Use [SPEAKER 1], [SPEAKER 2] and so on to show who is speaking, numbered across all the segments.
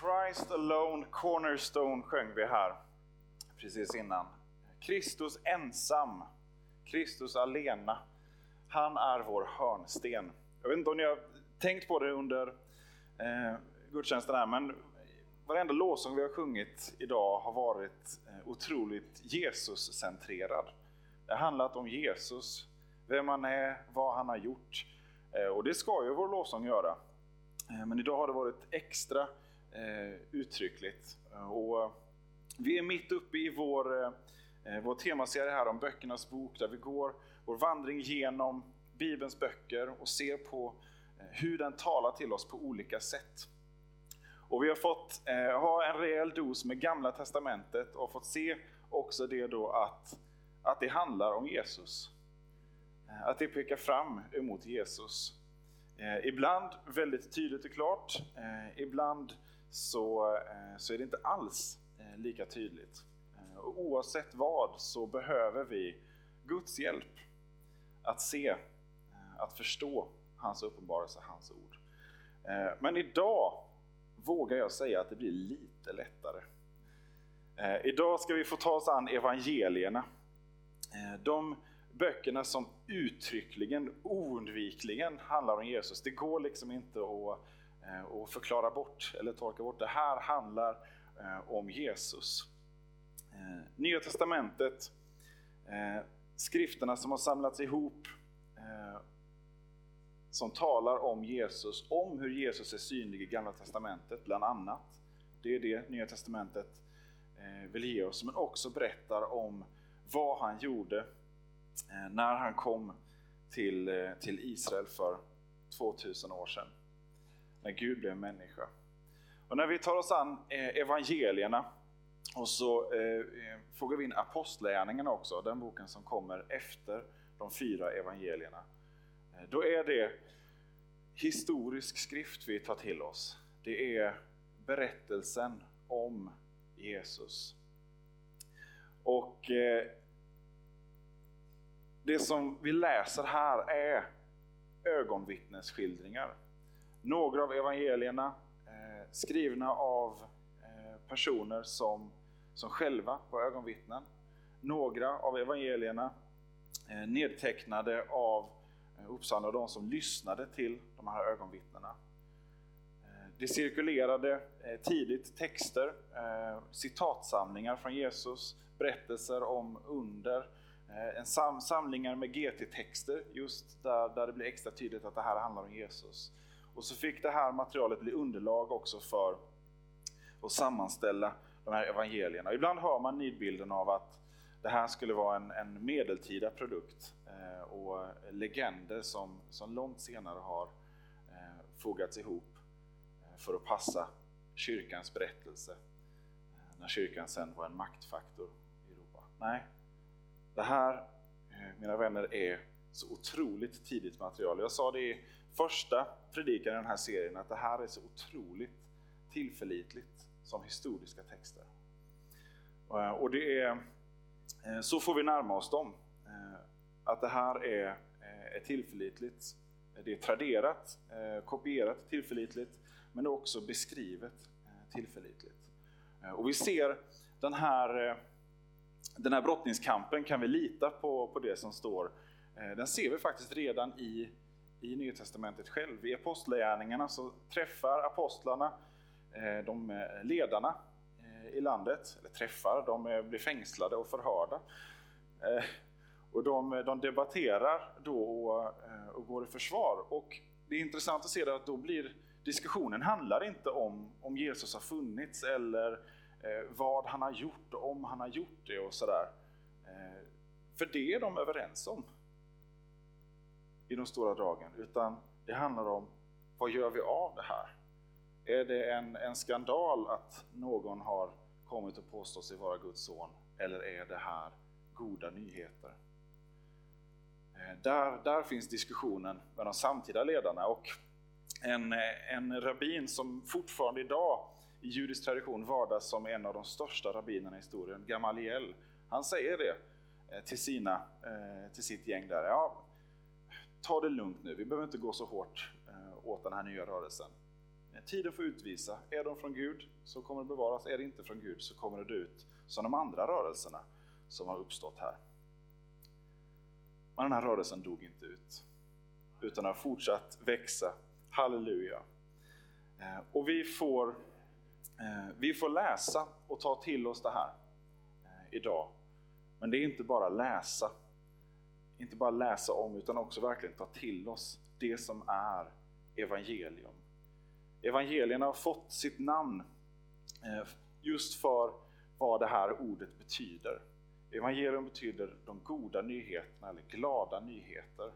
[SPEAKER 1] Christ alone cornerstone sjöng vi här precis innan. Kristus ensam, Kristus alena. Han är vår hörnsten. Jag vet inte om ni har tänkt på det under eh, gudstjänsten här, men varenda lovsång vi har sjungit idag har varit eh, otroligt Jesus-centrerad. Det har handlat om Jesus, vem han är, vad han har gjort. Eh, och det ska ju vår lovsång göra. Eh, men idag har det varit extra Eh, uttryckligt. Eh, och eh, vi är mitt uppe i vår, vår temaserie här om böckernas bok, där vi går vår vandring genom Bibelns böcker och ser på hur den talar till oss på olika sätt. Och vi har fått ha en rejäl dos med Gamla Testamentet och fått se också det då att, att det handlar om Jesus. Att det pekar fram emot Jesus. Eh, ibland väldigt tydligt och klart, eh, ibland så, eh, så är det inte alls eh, lika tydligt. Eh, och oavsett vad så behöver vi Guds hjälp att se, att förstå hans uppenbarelse, hans ord. Men idag vågar jag säga att det blir lite lättare. Idag ska vi få ta oss an evangelierna. De böckerna som uttryckligen, oundvikligen handlar om Jesus. Det går liksom inte att, Eh, och förklara bort eller tolka bort. Det här handlar eh, om Jesus. Eh, Nya Testamentet, skrifterna som har samlats ihop som talar om Jesus, om hur Jesus är synlig i Gamla Testamentet bland annat. Det är det Nya Testamentet vill ge oss, men också berättar om vad han gjorde när han kom till, till Israel för 2000 år sedan. När Gud blev människa. Och när vi tar oss an eh, evangelierna och så eh, eh, frågar vi in Apostlagärningarna också, den boken som kommer efter de fyra evangelierna. Då är det historisk skrift vi tar till oss. Det är berättelsen om Jesus. Och det som vi läser här är ögonvittnesskildringar. Några av evangelierna eh, skrivna av eh, personer som, som själva var ögonvittnen. Några av evangelierna eh, nedtecknade av eh, och de som lyssnade till de här ögonvittnena. Eh, det cirkulerade eh, tidigt texter, eh, citatsamlingar från Jesus, berättelser om under, eh, en sam samlingar med GT-texter, just där, där det blir extra tydligt att det här handlar om Jesus. Och så fick det här materialet bli underlag också för att sammanställa de här evangelierna. Ibland hör man nidbilden av att det här skulle vara en, en medeltida produkt eh, och legender som, som långt senare har eh, fogats ihop eh, för att passa kyrkans berättelse eh, när kyrkan sen var en maktfaktor i Europa. Nej, det här, eh, mina vänner, är så otroligt tidigt material. Jag sa det första predikan i den här serien, att det här är så otroligt tillförlitligt som historiska texter. Eh, och det är, eh, så får vi närma oss dem. Eh, att det här är, är tillförlitligt, det är traderat, kopierat tillförlitligt, men också beskrivet tillförlitligt. Och vi ser den här den här brottningskampen, kan vi lita på, på det som står? Den ser vi faktiskt redan i, i Nya Testamentet själv. I Apostlagärningarna så träffar apostlarna eh, de eh, ledarna eh, i landet, eller träffar, de blir fängslade och förhörda. Och de, de debatterar då och, och går i försvar. Och det är intressant att se att då blir diskussionen handlar inte om om Jesus har funnits eller vad han har gjort och om han har gjort det och sådär. För det är de överens om i de stora dragen, utan det handlar om vad gör vi av det här? Är det en, en skandal att någon har kommit och påstått sig vara Guds son, eller är det här goda nyheter? Eh, där, där finns diskussionen med de samtida ledarna och en, en rabbin som fortfarande idag i judisk tradition vardas som en av de största rabbinerna i historien, Gamaliel. Han säger det eh, till, sina, eh, till sitt gäng där. Ja, ta det lugnt nu, vi behöver inte gå så hårt eh, åt den här nya rörelsen. Tiden får utvisa. Är de från Gud så kommer det bevaras. Är det inte från Gud så kommer det dö ut som de andra rörelserna som har uppstått här. Men den här rörelsen dog inte ut, utan har fortsatt växa. Halleluja! Eh, och vi får, eh, vi får läsa och ta till oss det här idag. Men det är inte bara läsa, inte bara läsa om, utan också verkligen ta till oss det som är evangelium. Evangelierna har fått sitt namn eh, just för vad det här ordet betyder. Evangelium betyder de goda nyheterna eller glada nyheter.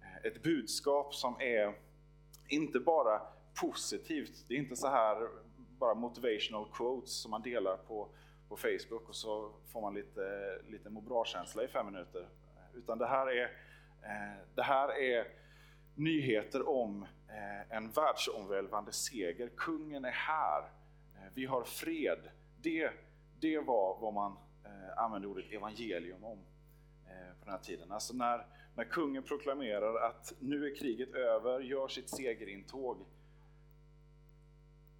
[SPEAKER 1] Eh, ett budskap som är inte bara positivt, det är inte så här bara motivational quotes som man delar på, på Facebook och så får man lite, lite må bra-känsla i fem minuter. Utan det här är, eh, det här är nyheter om eh, en världsomvälvande seger. Kungen är här. Eh, vi har fred. Det, det var vad man använde ordet evangelium om på den här tiden. Alltså när, när kungen proklamerar att nu är kriget över, gör sitt segerintåg.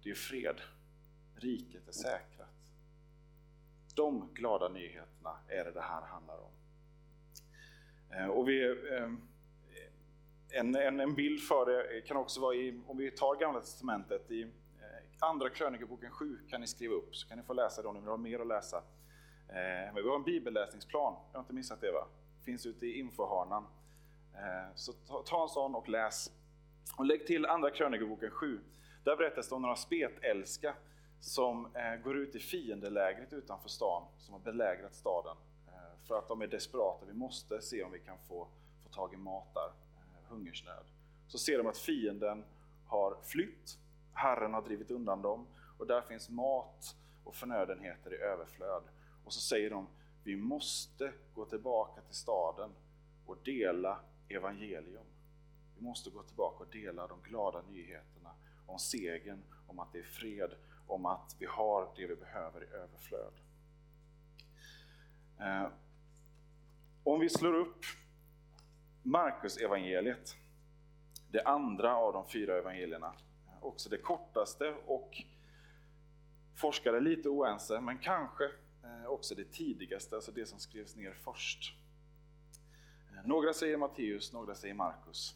[SPEAKER 1] Det är fred. Riket är säkrat. De glada nyheterna är det det här handlar om. Eh, och vi, ehm, en, en, en bild för det kan också vara i, om vi tar Gamla Testamentet, i eh, Andra krönikeboken 7 kan ni skriva upp, så kan ni få läsa det om ni vill ha mer att läsa. Eh, men vi har en bibelläsningsplan, jag har inte missat det va? Finns ute i infohörnan. Så ta, ta en sån och läs. Och lägg till Andra krönikeboken 7. Där berättas det om några spetälska som går ut i fiendelägret utanför stan, som har belägrat staden för att de är desperata. Vi måste se om vi kan få, få tag i mat där, eh, hungersnöd. Så ser de att fienden har flytt, Herren har drivit undan dem och där finns mat och förnödenheter i överflöd. Och så säger de, vi måste gå tillbaka till staden och dela evangelium. Vi måste gå tillbaka och dela de glada nyheterna om segern, om att det är fred, om att vi har det vi behöver i överflöd. Eh, om vi slår upp Markus evangeliet, det andra av de fyra evangelierna, också det kortaste och forskare är lite oense, men kanske eh, också det tidigaste, alltså det som skrevs ner först. Eh, några säger Matteus, några säger Markus.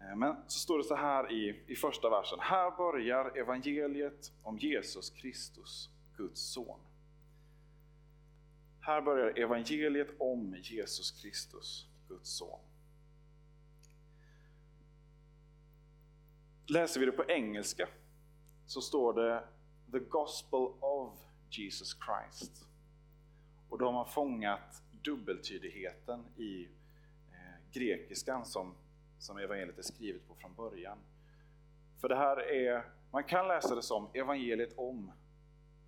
[SPEAKER 1] Eh, men så står det så här i, i första versen. Här börjar evangeliet om Jesus Kristus, Guds son. Här börjar evangeliet om Jesus Kristus, Guds son. Läser vi det på engelska så står det The Gospel of Jesus Christ. Och då har man fångat dubbeltydigheten i eh, grekiskan som, som evangeliet är skrivet på från början. För det här är, man kan läsa det som evangeliet om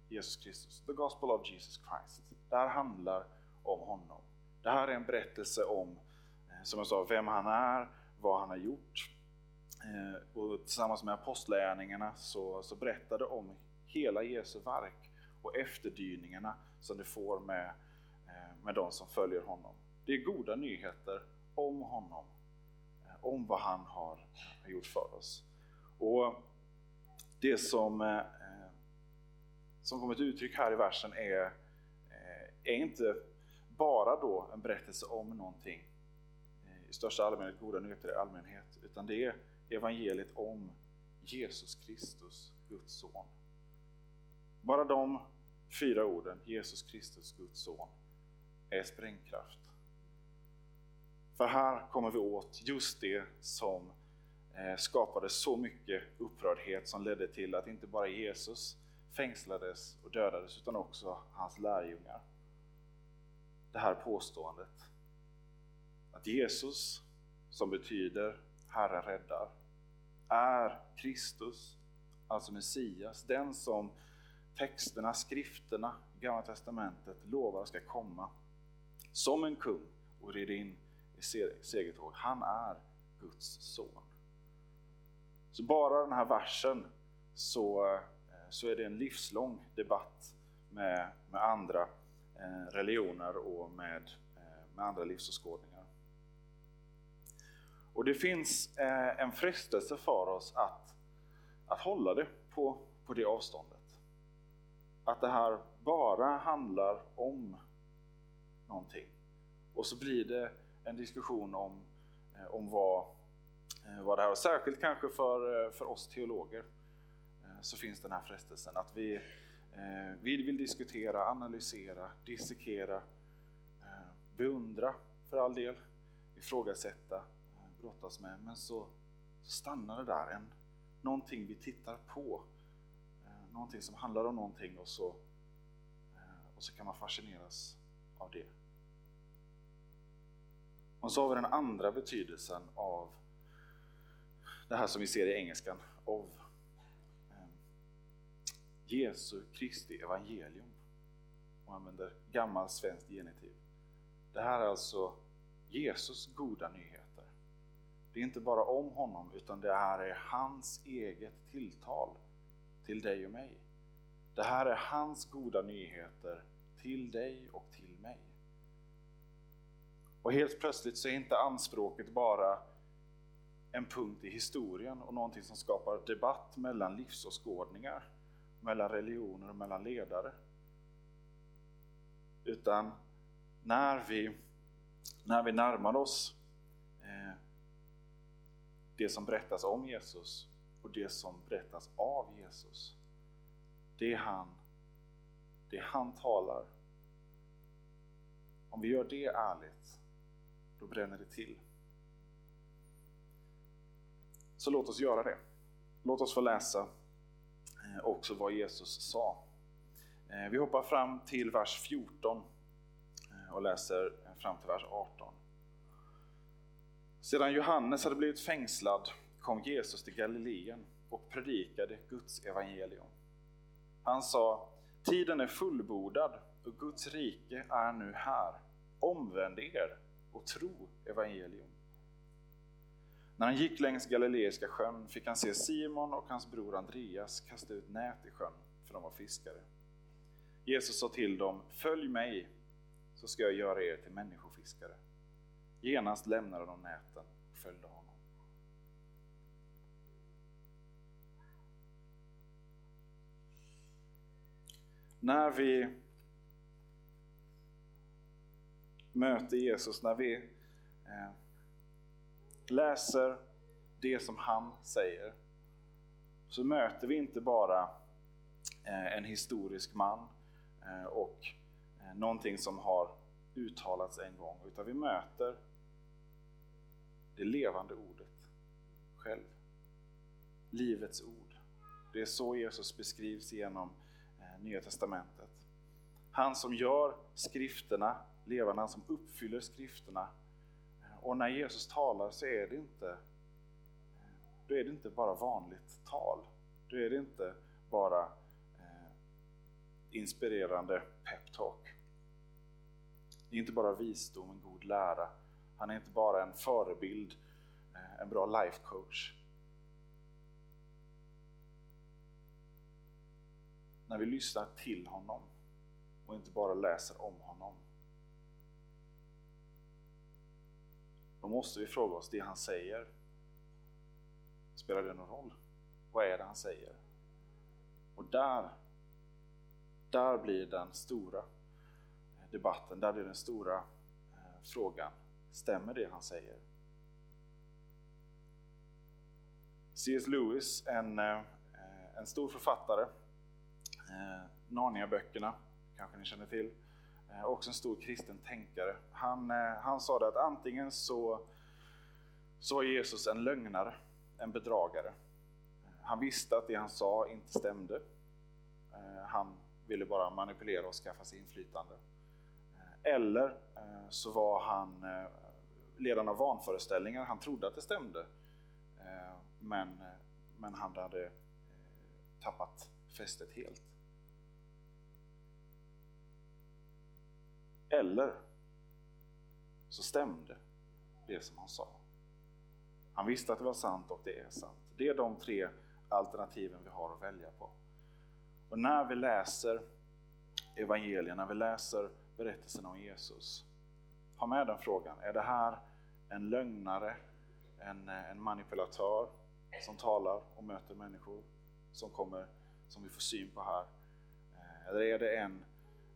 [SPEAKER 1] Jesus Kristus, the Gospel of Jesus Christ. Det här handlar om honom. Det här är en berättelse om, eh, som jag sa, vem han är, vad han har gjort. Eh, och tillsammans med apostlärningarna så, så berättar det om hela Jesu verk och efterdyningarna som det får med, eh, med de som följer honom. Det är goda nyheter om honom, om vad han har gjort för oss. Och Det som, som kommer till uttryck här i versen är är inte bara då en berättelse om någonting eh, i största allmänhet, goda nyheter i allmänhet, utan det är evangeliet om Jesus Kristus, Guds son. Bara de fyra orden, Jesus Kristus, Guds son, är sprängkraft. För här kommer vi åt just det som eh, skapade så mycket upprördhet som ledde till att inte bara Jesus fängslades och dödades utan också hans lärjungar det här påståendet. Att Jesus, som betyder Herre räddar, är Kristus, alltså Messias, den som texterna, skrifterna, i Gamla Testamentet lovar ska komma som en kung och rida in i segertåg. Han är Guds son. Så bara den här versen så, eh, så är det en livslång debatt med, med andra Eh, religioner och med, eh, med andra livsåskådningar. Och det finns eh, en frestelse för oss att, hålla det på, på det avståndet. Att det här bara handlar om någonting. Och så blir det en diskussion om, om vad, vad det här och Särskilt kanske för, för oss teologer så finns den här frestelsen att vi, Eh, vi vill diskutera, analysera, dissekera, eh, beundra för all del, ifrågasätta, eh, brottas med. Men så, så stannar det där. En, någonting vi tittar på. Eh, någonting som handlar om någonting och så, eh, och så kan man fascineras av det. Och så har vi den andra betydelsen av det här som vi ser i engelskan, ”of”. eh, Jesu Kristi evangelium. Och använder gammal svenskt genitiv. Det här är alltså Jesus goda nyheter. Det är inte bara om honom, utan det här är hans eget tilltal till dig och mig. Det här är hans goda nyheter till dig och till mig. Och helt plötsligt så är inte anspråket bara en punkt i historien och någonting som skapar debatt mellan livsåskådningar, mellan religioner och mellan ledare. Utan när vi, när vi närmar oss eh, det som berättas om Jesus och det som berättas av Jesus. Det är han, det han talar. Om vi gör det ärligt, då bränner det till. Så låt oss göra det. Låt oss få läsa Eh, också vad Jesus sa. Eh, vi hoppar fram till vers 14 eh, och läser fram till vers 18. Sedan Johannes hade blivit fängslad kom Jesus till Galileen och predikade Guds evangelium. Han sa, tiden är fullbordad och Guds rike är nu här. Omvänd er och tro evangelium. När han gick längs Galileiska sjön fick han se Simon och hans bror Andreas kasta ut nät i sjön, för de var fiskare. Jesus sa till dem, följ mig så ska jag göra er till människofiskare. Genast lämnade de näten och följde honom. När vi möter Jesus, när vi eh, läser det som han säger, så möter vi inte bara eh, en historisk man eh, och eh, någonting som har uttalats en gång, utan vi möter det levande ordet själv. Livets ord. Det är så Jesus beskrivs genom Nya Testamentet. Han som gör skrifterna levande, han som uppfyller skrifterna. Och när Jesus talar så är det inte, då är det inte bara vanligt tal. Då är det inte bara eh, inspirerande peptalk. Det är inte bara visdom, en god lära. Han är inte bara en förebild, eh, en bra life coach. När vi lyssnar till honom och inte bara läser om honom. Då måste vi fråga oss, det han säger, spelar det någon roll? Vad är det han säger? Och där, där blir den stora debatten, där blir den stora eh, frågan. Stämmer det han säger? C.S. Lewis, en, eh, en stor författare, eh, Narnia-böckerna kanske ni känner till, Eh, också en stor kristen tänkare. Han, eh, han sa det att antingen så, så var Jesus en lögnare, en bedragare. Han visste att det han sa inte stämde. Eh, han ville bara manipulera och skaffa sig inflytande. Eller så var han ledaren av vanföreställningar. Han trodde att det stämde. Men, men han hade tappat fästet helt. Eller så stämde det som han sa. Han visste att det var sant och det är sant. Det är de tre alternativen vi har att välja på. Och när vi läser evangelierna, när vi läser berättelsen om Jesus. Ha med den frågan. Är det här en lögnare, en, en manipulatör som talar och möter människor? som, kommer, som vi får syn på här? Eh, eller är det en,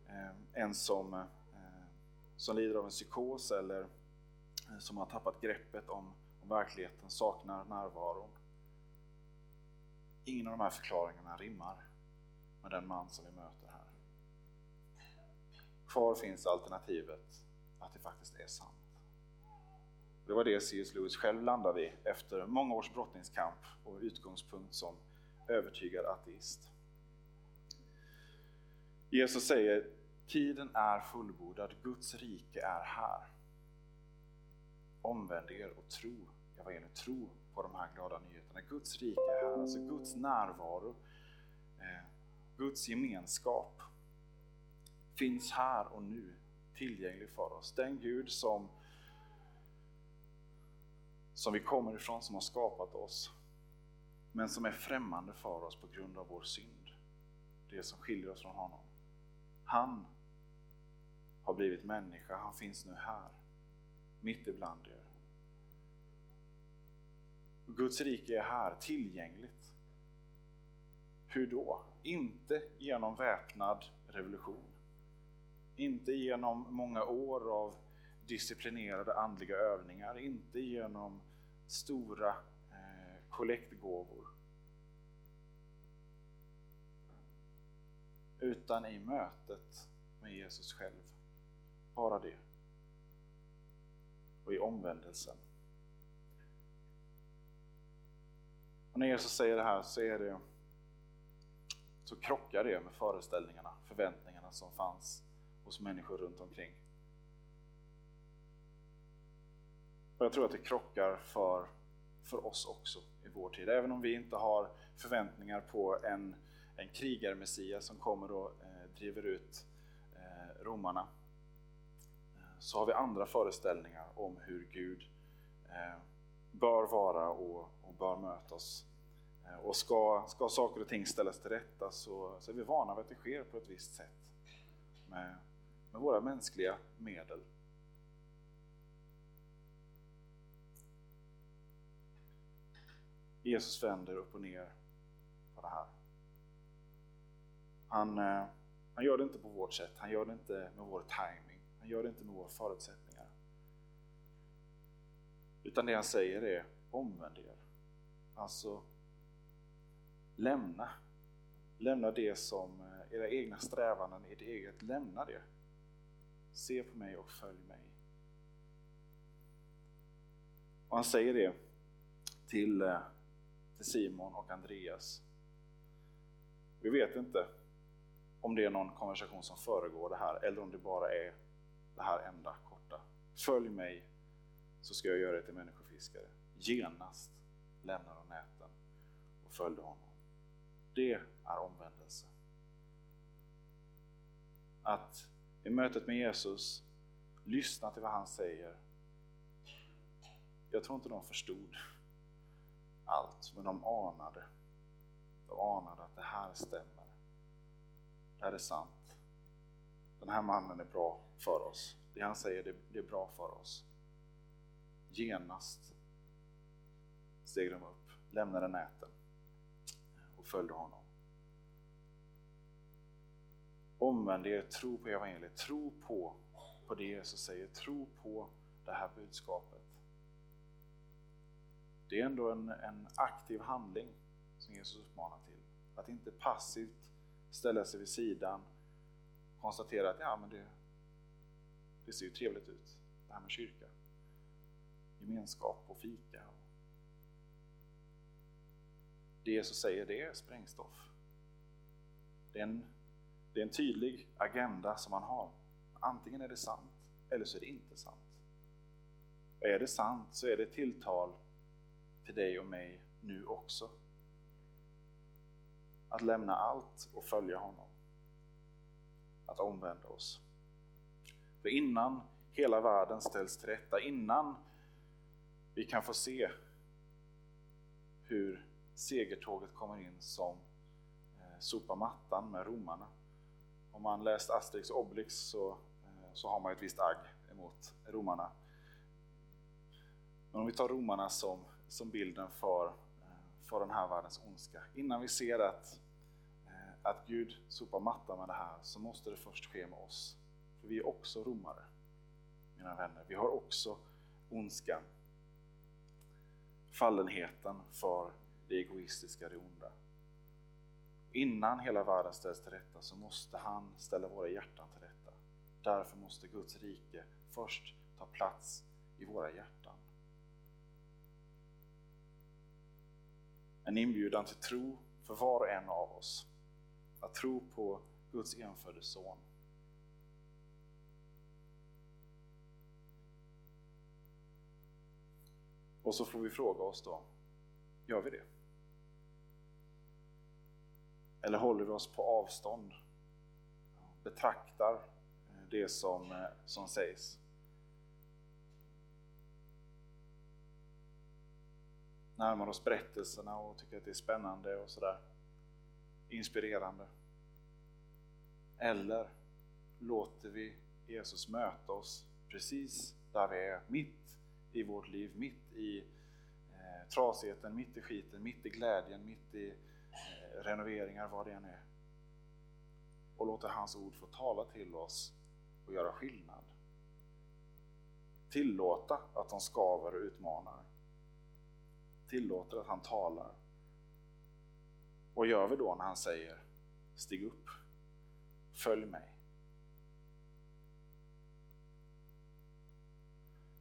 [SPEAKER 1] eh, en som, eh, som lider av en psykos eller eh, som har tappat greppet om, om verkligheten, saknar närvaron? Ingen av de här förklaringarna rimmar med den man som vi möter här. Kvar finns alternativet att det faktiskt är sant. Det var det C.S. Lewis själv landade i efter många års brottningskamp och utgångspunkt som övertygad ateist. Jesus säger Tiden är fullbordad, Guds rike är här. Omvänd er och tro evangeliet, tro på de här glada nyheterna. Guds rike är här, alltså Guds närvaro, eh, Guds gemenskap finns här och nu tillgänglig för oss. Den Gud som, som vi kommer ifrån, som har skapat oss, men som är främmande för oss på grund av vår synd. Det som skiljer oss från honom. Han har blivit människa, han finns nu här, mitt ibland er. Guds rike är här, tillgängligt. Hur då? Inte genom väpnad revolution. Inte genom många år av disciplinerade andliga övningar, inte genom stora eh, kollektgåvor. Utan i mötet med Jesus själv. Bara det. Och i omvändelsen. Och när Jesus säger det här så, är det, så krockar det med föreställningarna, förväntningarna som fanns hos människor runt omkring. Och jag tror att det krockar för, för oss också i vår tid. Även om vi inte har förväntningar på en, en krigarmessias som kommer och eh, driver ut eh, romarna. Så har vi andra föreställningar om hur Gud eh, bör vara och, och bör möta oss. Eh, och ska, ska saker och ting ställas till rätta så, så är vi vana vid att det sker på ett visst sätt. Med, med våra mänskliga medel. Jesus vänder upp och ner på det här. Han, eh, han gör det inte på vårt sätt, han gör det inte med vår time han gör det inte med våra förutsättningar. Utan det han säger är omvänd er. Alltså, lämna. Lämna det som eh, era egna strävanden, ert eget, lämna det. Se på mig och följ mig. Och han säger det till, eh, till Simon och Andreas. Vi vet inte om det är någon konversation som föregår det här eller om det bara är det här enda korta. Följ mig så ska jag göra dig till människofiskare. Genast lämnar de näten och följde honom. Det är omvändelse. Att i mötet med Jesus lyssna till vad han säger. Jag tror inte de förstod allt, men de anade. De anade att det här stämmer. Det här är sant. Den här mannen är bra för oss. Det han säger, det är bra för oss. Genast steg de upp, lämnade näten och följde honom. Omvänd er, tro på evangeliet, tro på, på det Jesus säger, tro på det här budskapet. Det är ändå en, en aktiv handling som Jesus uppmanar till. Att inte passivt ställa sig vid sidan konstatera att ja, men det, det ser ju trevligt ut, det här med kyrka. Gemenskap och fika det Jesus säger, det är sprängstoff. Det är, en, det är en tydlig agenda som man har. Antingen är det sant, eller så är det inte sant. Och är det sant så är det tilltal till dig och mig nu också. Att lämna allt och följa honom. Att omvända oss. För innan hela världen ställs till rätta, innan vi kan få se hur segertåget kommer in som eh, sopar mattan med romarna. Om man läst Asterix och Obelix så, eh, så har man ett visst agg emot romarna. Men om vi tar romarna som, som bilden för, eh, för den här världens ondska. Innan vi ser att, att Gud sopar mattan med det här så måste det först ske med oss. För vi är också romare, mina vänner. Vi har också ondskan. Fallenheten för det egoistiska, det onda. Innan hela världen ställs till rätta så måste han ställa våra hjärtan till rätta. Därför måste Guds rike först ta plats i våra hjärtan. En inbjudan till tro för var och en av oss. Att tro på Guds enfödde son. Och så får vi fråga oss då, gör vi det? Eller håller vi oss på avstånd? Betraktar det som, som sägs? Närmar oss berättelserna och tycker att det är spännande och sådär inspirerande? Eller låter vi Jesus möta oss precis där vi är, mitt i vårt liv, mitt i eh, trasigheten, mitt i skiten, mitt i glädjen, mitt i eh, renoveringar, vad det än är. Och låter hans ord få tala till oss och göra skillnad. Tillåta att de skaver och utmanar. Tillåter att han talar. Vad gör vi då när han säger Stig upp, följ mig.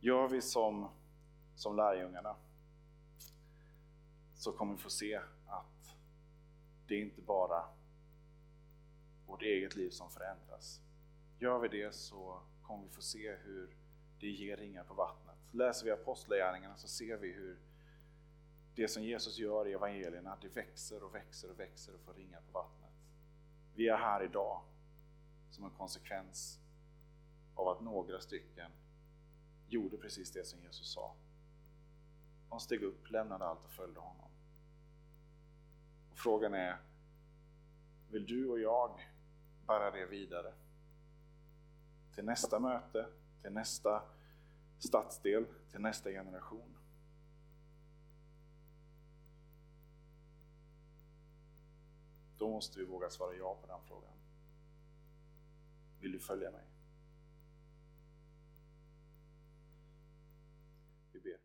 [SPEAKER 1] Gör vi som, som lärjungarna så kommer vi få se att det är inte bara vårt eget liv som förändras. Gör vi det så kommer vi få se hur det ger ringar på vattnet. Läser vi Apostlagärningarna så ser vi hur det som Jesus gör i evangelierna, det växer och växer och växer och får ringar på vattnet. Vi är här idag som en konsekvens av att några stycken gjorde precis det som Jesus sa. De steg upp, lämnade allt och följde honom. Och frågan är, vill du och jag bära det vidare? Till nästa möte, till nästa stadsdel, till nästa generation. Då måste vi våga svara ja på den frågan. Vill du följa mig?